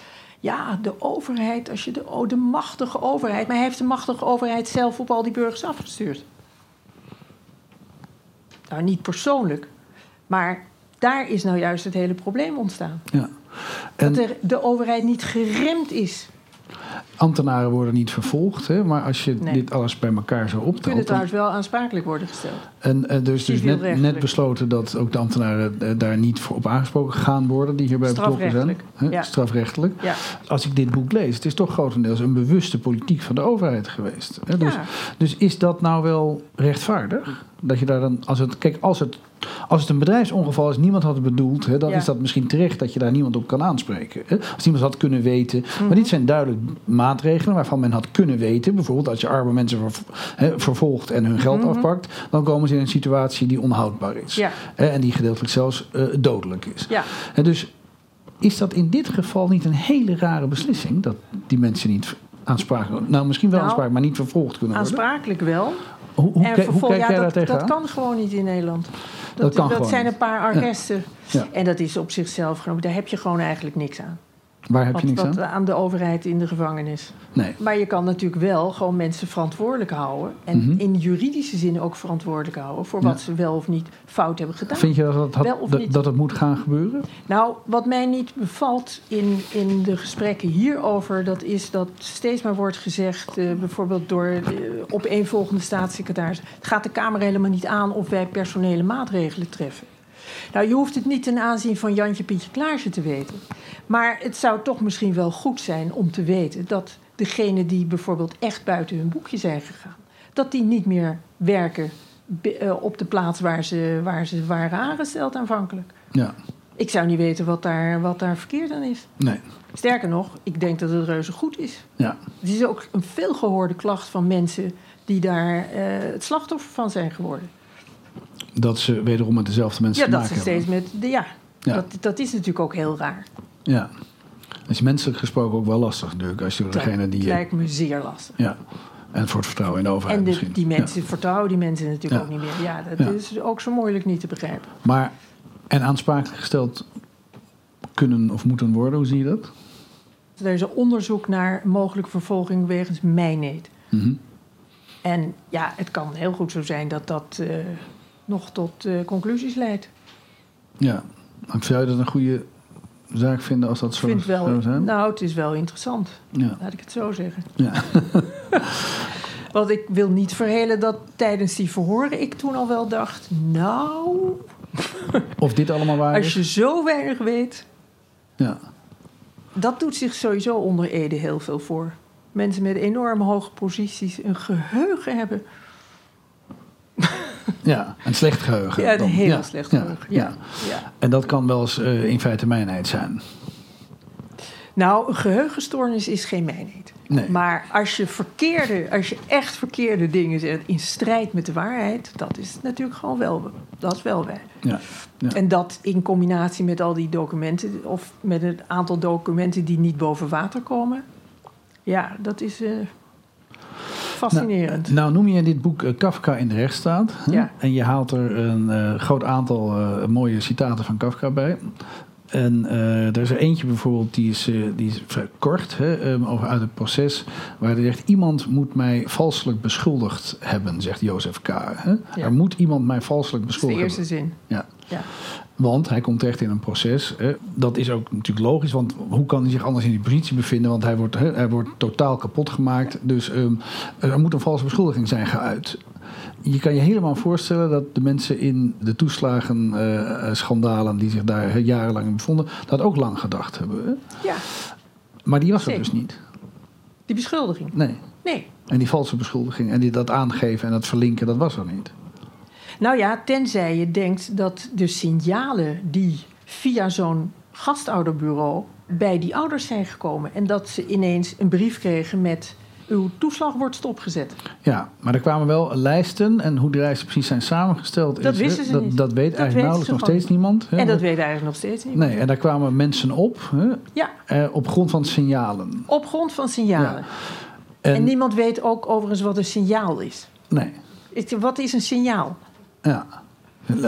Ja, de overheid, als je de, oh, de machtige overheid. Maar hij heeft de machtige overheid zelf op al die burgers afgestuurd. Nou, niet persoonlijk. Maar daar is nou juist het hele probleem ontstaan. Ja. En Dat er de overheid niet geremd is. Ambtenaren worden niet vervolgd, hè? maar als je Nee. dit alles bij elkaar zo Kunnen optelt. dan- trouwens wel aansprakelijk worden gesteld. En dus, dus net, net besloten dat ook de ambtenaren eh, daar niet voor op aangesproken gaan worden die hierbij betrokken zijn. Strafrechtelijk, Hè? ja. Strafrechtelijk. Ja. Als ik dit boek lees, het is toch grotendeels een bewuste politiek van de overheid geweest. Hè? Dus, Ja. dus is dat nou wel rechtvaardig? Dat je daar dan, als het, kijk, als het, als het een bedrijfsongeval is, niemand had het bedoeld, hè, dan Ja. is dat misschien terecht dat je daar niemand op kan aanspreken. Hè? Als niemand had kunnen weten. Mhm. Maar dit zijn duidelijk maatregelen waarvan men had kunnen weten. Bijvoorbeeld als je arme mensen ver- hè, vervolgt en hun geld Mhm. afpakt, dan komen ze in een situatie die onhoudbaar is. Ja. Hè, en die gedeeltelijk zelfs eh, dodelijk is. Ja. En dus is dat in dit geval niet een hele rare beslissing dat die mensen niet aansprakelijk, nou misschien wel Nou, aansprakelijk, maar niet vervolgd kunnen worden? Aansprakelijk wel. Hoe, hoe, en kijk- hoe vervol- kijk ja, jij daar dat, tegenaan? dat kan gewoon niet in Nederland. Dat, Dat zijn een paar arresten. Ja. En dat is op zichzelf genomen. Daar heb je gewoon eigenlijk niks aan. Waar heb wat, je niks wat aan? aan de overheid in de gevangenis. Nee. Maar je kan natuurlijk wel gewoon mensen verantwoordelijk houden. En Mhm. in juridische zin ook verantwoordelijk houden voor wat Ja. ze wel of niet fout hebben gedaan. Vind je dat het, had- Wel of dat, niet? dat het moet gaan gebeuren? Nou, wat mij niet bevalt in, in de gesprekken hierover, dat is dat steeds maar wordt gezegd, eh, bijvoorbeeld door de opeenvolgende staatssecretaris, het gaat de Kamer helemaal niet aan of wij personele maatregelen treffen. Nou, je hoeft het niet ten aanzien van Jantje Pietje Klaarse te weten. Maar het zou toch misschien wel goed zijn om te weten dat degenen die bijvoorbeeld echt buiten hun boekje zijn gegaan, dat die niet meer werken eh, op de plaats waar ze, waar ze waren aangesteld aanvankelijk. Ja. Ik zou niet weten wat daar, wat daar verkeerd aan is. Nee. Sterker nog, ik denk dat het reuze goed is. Ja. Het is ook een veelgehoorde klacht van mensen die daar eh, het slachtoffer van zijn geworden. Dat ze wederom met dezelfde mensen Ja, te dat maken ze steeds hebben. met. De, ja, Ja. Dat, dat is natuurlijk ook heel raar. Ja. Dat is menselijk gesproken ook wel lastig natuurlijk. Als je Het degene die... lijkt me zeer lastig. Ja. En voor het vertrouwen in de overheid En de, misschien. die Ja. mensen vertrouwen die mensen natuurlijk Ja. ook niet meer. Ja, dat Ja. is ook zo moeilijk niet te begrijpen. Maar, en aansprakelijk gesteld kunnen of moeten worden, hoe zie je dat? Er is een onderzoek naar mogelijke vervolging wegens mijneet. Mhm. En ja, het kan heel goed zo zijn dat dat eh, nog tot eh, conclusies leidt. Ja. Maar Zou je dat een goede zaak vinden als dat zo vind wel, zou zijn? nou, het is wel interessant. Ja. Laat ik het zo zeggen. Ja. Want ik wil niet verhelen dat tijdens die verhoren ik toen al wel dacht... nou, Of dit allemaal waar als is? je zo weinig weet... Ja. dat doet zich sowieso onder Ede heel veel voor. Mensen met enorm hoge posities een geheugen hebben. Ja, een slecht geheugen. Ja, een heel Ja. slecht geheugen. Ja. Ja. En dat kan wel eens eh, in feite mijnheid zijn. Nou, een geheugenstoornis is geen mijnheid. Nee. Maar als je, verkeerde, als je echt verkeerde dingen zegt in strijd met de waarheid... dat is natuurlijk gewoon wel, dat is wel wij. Ja. Ja. En dat in combinatie met al die documenten, of met het aantal documenten die niet boven water komen. Ja, dat is eh, fascinerend. Nou noem je in dit boek eh, Kafka in de rechtsstaat. Ja. En je haalt er een eh, groot aantal eh, mooie citaten van Kafka bij. En eh, er is er eentje bijvoorbeeld, die is, eh, die is vrij kort, hè, ehm, over uit het proces. Waar hij zegt, iemand moet mij valselijk beschuldigd hebben, zegt Jozef K. Hè? Er moet iemand mij valselijk dat is de eerste hebben. zin. Ja. Ja. Want hij komt terecht in een proces. Hè. Dat is ook natuurlijk logisch, want hoe kan hij zich anders in die positie bevinden? Want hij wordt, hè, hij wordt totaal kapot gemaakt. Dus ehm, er moet een valse beschuldiging zijn geuit. Je kan je helemaal voorstellen dat de mensen in de toeslagen-schandalen die zich daar jarenlang in bevonden, dat ook lang gedacht hebben. Ja, Maar die was er dus niet. die beschuldiging. Nee. Nee. En die valse beschuldiging en die dat aangeven en dat verlinken, dat was er niet. Nou ja, tenzij je denkt dat de signalen die via zo'n gastouderbureau bij die ouders zijn gekomen. En dat ze ineens een brief kregen met uw toeslag wordt stopgezet. Ja, maar er kwamen wel lijsten en hoe die lijsten precies zijn samengesteld. Dat is, wisten ze dat, niet. Dat weet Dat eigenlijk nauwelijks nog steeds niemand. Hè, En dat weet eigenlijk nog steeds niet. Nee, en daar kwamen mensen op hè, Ja, eh, op grond van signalen. op grond van signalen. Ja. En, En, niemand weet ook overigens wat een signaal is. nee, Wat is een signaal? Ja. Een Het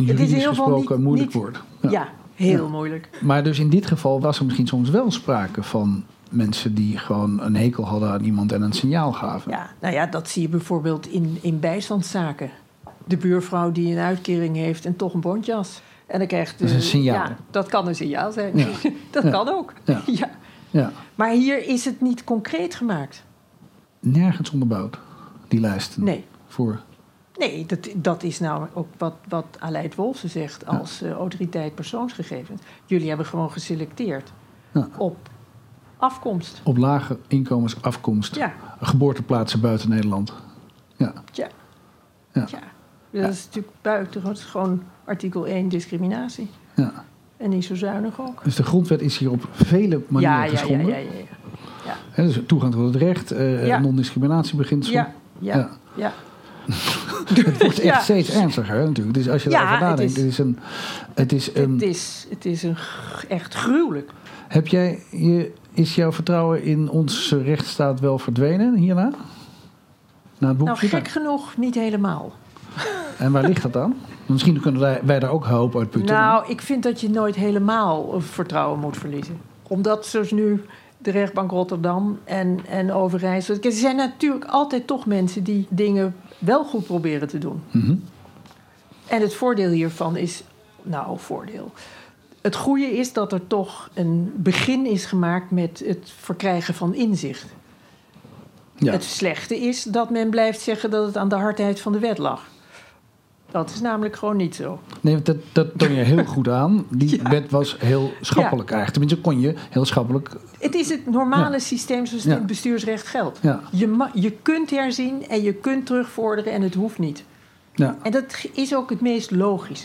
is juridisch in ieder geval gesproken niet- moeilijk niet- woord. Ja, Ja. heel Ja. moeilijk. Maar dus in dit geval was er misschien soms wel sprake van mensen die gewoon een hekel hadden aan iemand en een signaal gaven. Ja, nou ja, dat zie je bijvoorbeeld in, in bijstandszaken. De buurvrouw die een uitkering heeft en toch een bontjas. En dan krijgt de, Dat is een signaal. Ja, dat kan een signaal zijn. Ja. dat Ja. kan ook. Ja. Ja. Ja. Maar hier is het niet concreet gemaakt. Nergens onderbouwd, die lijsten. Nee. Voor. Nee, dat, dat is nou ook wat, wat Aleid Wolfsen zegt als eh, autoriteit persoonsgegevens. Jullie hebben gewoon geselecteerd Ja. op afkomst. Op lage inkomensafkomst. Ja, Geboorteplaatsen buiten Nederland. Ja. Ja. Tja. Dat is natuurlijk buiten. Dat is gewoon artikel 1 discriminatie. ja. En niet zo zuinig ook. Dus de grondwet is hier op vele manieren Ja, ja, ja, geschonden. ja, ja, ja. Hè, dus toegang tot het recht, eh Ja. non-discriminatiebeginsel. Ja, ja, Ja. Het wordt echt Ja. steeds ernstiger hè, natuurlijk. Dus als je Ja, daarover het nadenkt, is- het is een... Het is een Het, is, het is een echt gruwelijk. heb jij, je, is jouw vertrouwen in onze rechtsstaat wel verdwenen hierna? Na het boek Nou, gek genoeg niet helemaal. En waar ligt dat aan? Misschien kunnen wij, wij daar ook hoop uit putten. Nou, ik vind dat je nooit helemaal vertrouwen moet verliezen. Omdat zoals nu de rechtbank Rotterdam en, en Overijssel... Er zijn natuurlijk altijd toch mensen die dingen wel goed proberen te doen. Mhm. En het voordeel hiervan is... Nou, voordeel... Het goede is dat er toch een begin is gemaakt met het verkrijgen van inzicht. Ja. Het slechte is dat men blijft zeggen dat het aan de hardheid van de wet lag. Dat is namelijk gewoon niet zo. Nee, dat, dat toon je heel goed aan. Die Ja. wet was heel schappelijk eigenlijk. Tenminste, kon je heel schappelijk. Het is het normale Ja. systeem zoals het in het bestuursrecht geldt. Ja, Je, je kunt herzien en je kunt terugvorderen en het hoeft niet. Ja. En dat is ook het meest logisch.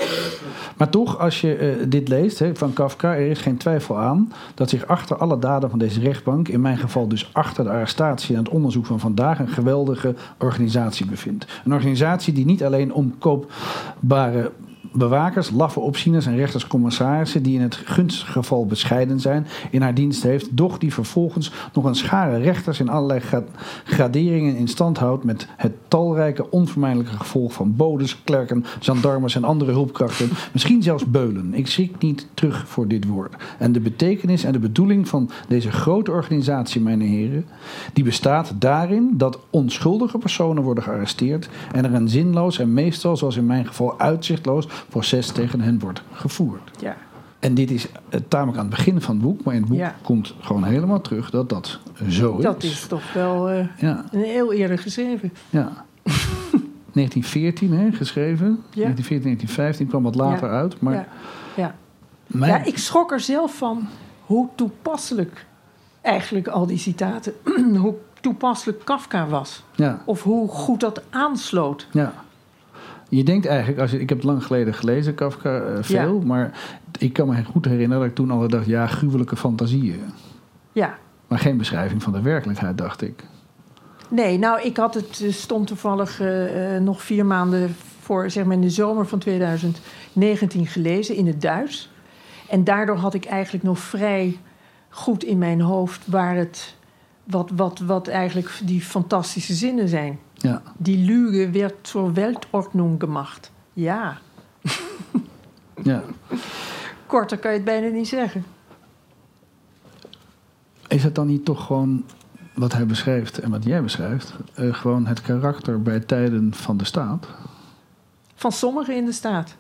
Maar toch, als je eh, dit leest van Kafka, er is geen twijfel aan dat zich achter alle daden van deze rechtbank, in mijn geval dus achter de arrestatie en het onderzoek van vandaag, een geweldige organisatie bevindt. Een organisatie die niet alleen omkoopbare bewakers, laffe opzieners en rechters-commissarissen die in het gunstige geval bescheiden zijn, in haar dienst heeft, doch die vervolgens nog een schare rechters in allerlei gra- graderingen in stand houdt met het talrijke onvermijdelijke gevolg van bodes, klerken, gendarmes en andere hulpkrachten, misschien zelfs beulen. Ik schrik niet terug voor dit woord. En de betekenis en de bedoeling van deze grote organisatie, mijn heren, die bestaat daarin dat onschuldige personen worden gearresteerd en er een zinloos en meestal, zoals in mijn geval, uitzichtloos proces tegen hen wordt gevoerd. Ja. En dit is eh, tamelijk aan het begin van het boek, maar in het boek Ja. komt gewoon helemaal terug dat dat zo is. Dat is toch wel eh, Ja, een heel eerder geschreven. ja. 1914 hè, geschreven. Ja. 1914, 1915 kwam wat later uit. Maar Ja. Ja. mijn- ja, ik schrok er zelf van hoe toepasselijk eigenlijk al die citaten, hoe toepasselijk Kafka was. ja, Of hoe goed dat aansloot. ja. Je denkt eigenlijk, als je, ik heb het lang geleden gelezen, Kafka, eh, veel. Maar ik kan me goed herinneren dat ik toen altijd dacht, ja, gruwelijke fantasieën. Ja. Maar geen beschrijving van de werkelijkheid, dacht ik. Nee, nou, ik had het, eh, stond toevallig eh, nog vier maanden voor, zeg maar in de zomer van 2019 gelezen in het Duits. En daardoor had ik eigenlijk nog vrij goed in mijn hoofd waar het, wat, wat, wat eigenlijk die fantastische zinnen zijn. Ja, Die Lüge werd zur Weltordnung gemacht. Ja, ja. korter kan je het bijna niet zeggen. Is het dan niet toch gewoon wat hij beschrijft en wat jij beschrijft, eh, gewoon het karakter bij tijden van de staat? Van sommigen in de staat.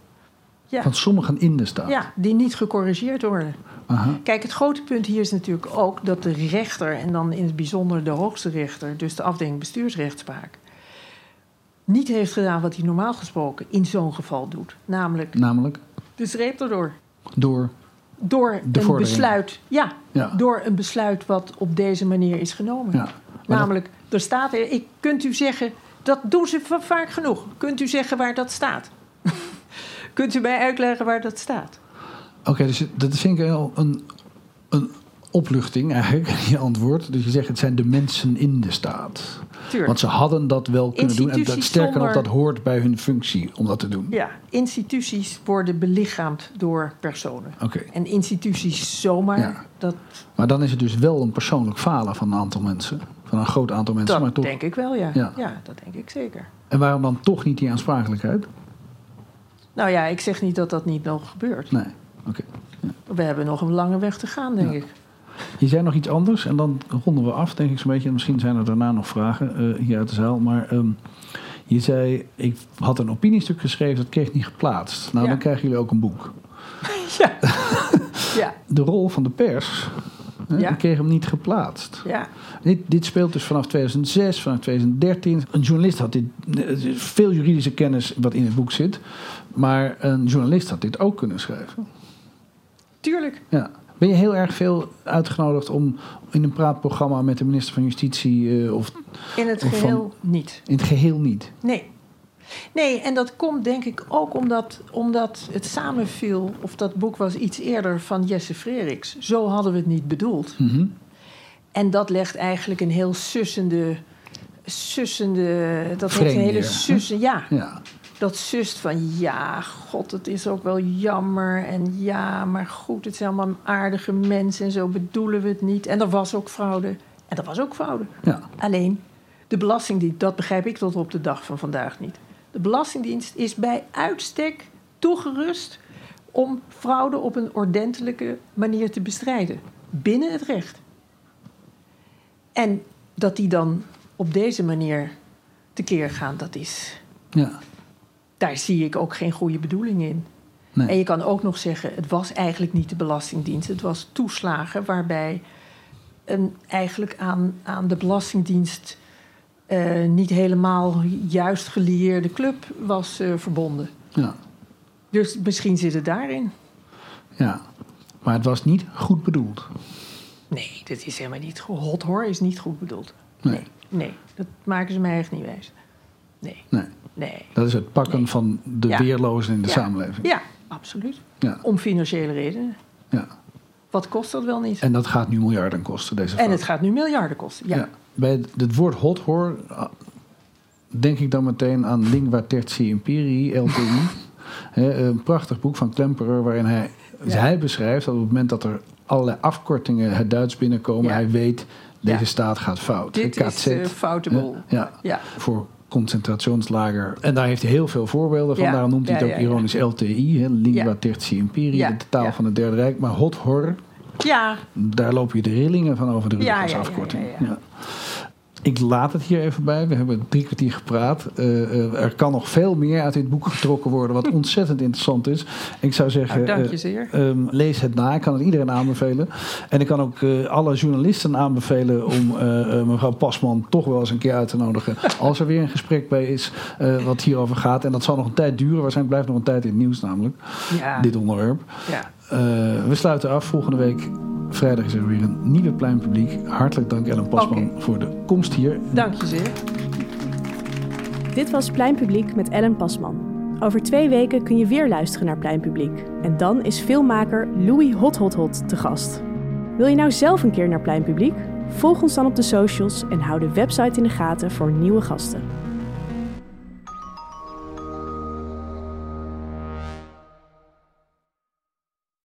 Ja. Van sommigen in de staat. Ja, die niet gecorrigeerd worden. Aha. Kijk, het grote punt hier is natuurlijk ook dat de rechter, en dan in het bijzonder de hoogste rechter, dus de afdeling bestuursrechtspraak, niet heeft gedaan wat hij normaal gesproken in zo'n geval doet. Namelijk Namelijk de streep erdoor. door. Door De een vordering. besluit, ja, Ja. door een besluit wat op deze manier is genomen. Ja. Namelijk, er staat er, ik, kunt u zeggen, dat doen ze va- vaak genoeg. Kunt u zeggen waar dat staat? kunt u mij uitleggen waar dat staat? Oké, dus dat vind ik wel een, een opluchting eigenlijk, je antwoord. Dus je zegt het zijn de mensen in de staat. Tuurlijk. Want ze hadden dat wel kunnen doen. En dat, sterker nog, dat hoort bij hun functie om dat te doen. Ja, instituties worden belichaamd door personen. Oké. En instituties zomaar, Ja. dat, Maar dan is het dus wel een persoonlijk falen van een aantal mensen. Van een groot aantal mensen. maar dat toch. denk ik wel, ja. Ja. ja. dat denk ik zeker. En waarom dan toch niet die aansprakelijkheid? Nou ja, ik zeg niet dat dat niet nog gebeurt. Nee. Oké. We hebben nog een lange weg te gaan, denk Ja. ik. Je zei nog iets anders en dan ronden we af, denk ik zo'n beetje. En Misschien zijn er daarna nog vragen eh, hier uit de zaal. Maar ehm, je zei, ik had een opiniestuk geschreven, dat kreeg niet geplaatst. Nou, Ja. dan krijgen jullie ook een boek. Ja. ja, De rol van de pers, hè, Ja. kreeg hem niet geplaatst. ja. Dit, dit speelt dus vanaf 2006, vanaf 2013. Een journalist had dit, eh, veel juridische kennis wat in het boek zit. Maar een journalist had dit ook kunnen schrijven. Tuurlijk. Ja. Ben je heel erg veel uitgenodigd om in een praatprogramma met de minister van Justitie eh, of In het Of van- geheel niet. in het geheel niet? Nee. Nee, en dat komt denk ik ook omdat, omdat het samenviel, of dat boek was iets eerder van Jesse Freriks. Zo hadden we het niet bedoeld. Mhm. En dat legt eigenlijk een heel sussende. sussende dat heeft een hele sussen. Ja, Ja. Dat sust van ja, god, het is ook wel jammer. En ja, maar goed, het zijn allemaal aardige mensen en zo bedoelen we het niet. En er was ook fraude. En er was ook fraude. ja. Alleen, de Belastingdienst, dat begrijp ik tot op de dag van vandaag niet. De Belastingdienst is bij uitstek toegerust om fraude op een ordentelijke manier te bestrijden. binnen het recht. En dat die dan op deze manier tekeer gaan, dat is. Ja. Daar zie ik ook geen goede bedoeling in. Nee. En je kan ook nog zeggen, het was eigenlijk niet de Belastingdienst, het was toeslagen waarbij een eigenlijk aan, aan de Belastingdienst eh, niet helemaal juist gelieerde club was eh, verbonden. Ja. Dus misschien zit het daarin. ja. Maar het was niet goed bedoeld. Nee, dit is helemaal niet goed. Hot hoor is niet goed bedoeld. Nee. Nee, dat maken ze mij echt niet wijs. Nee, nee. Nee. Dat is het pakken Nee. van de Ja. weerlozen in de Ja. samenleving. Ja, absoluut. Ja. Om financiële redenen. ja. Wat kost dat wel niet? En dat gaat nu miljarden kosten, deze En het gaat nu miljarden kosten. Ja. Ja. Bij het, het woord hot hoor, denk ik dan meteen aan Lingua Tertii Imperii, LTI. Een prachtig boek van Klemperer waarin hij, Ja. hij beschrijft dat op het moment dat er allerlei afkortingen het Duits binnenkomen, Ja. hij weet deze Ja. staat gaat fout. Dit is uh, foute boel. hè, ja, Ja. voor concentrationslager. En daar heeft hij heel veel voorbeelden van. Ja. Daarom noemt hij het ook ironisch LTI, hè, Lingua. Tertii Imperii, de taal van het Derde Rijk. Maar hot horror, Ja, daar loop je de rillingen van over de rug als afkorting. ja. Ik laat het hier even bij. We hebben drie kwartier gepraat. Eh, eh, er kan nog veel meer uit dit boek getrokken worden, wat ontzettend interessant is. Ik zou zeggen, nou, dank je eh, ehm, lees het na. Ik kan het iedereen aanbevelen. En ik kan ook alle journalisten aanbevelen om mevrouw Pasman toch wel eens een keer uit te nodigen. Als er weer een gesprek bij is wat hierover gaat. En dat zal nog een tijd duren. Waarschijnlijk blijft nog een tijd in het nieuws namelijk. Ja, Dit onderwerp. ja. We sluiten af. Volgende week vrijdag is er weer een nieuwe pleinpubliek. Hartelijk dank Ellen Pasman voor de komst hier. dank je zeer. Dit was Pleinpubliek met Ellen Pasman. Over twee weken kun je weer luisteren naar Pleinpubliek. En dan is filmmaker Louis Hot Hot Hot te gast. Wil je nou zelf een keer naar Pleinpubliek? Volg ons dan op de socials en hou de website in de gaten voor nieuwe gasten.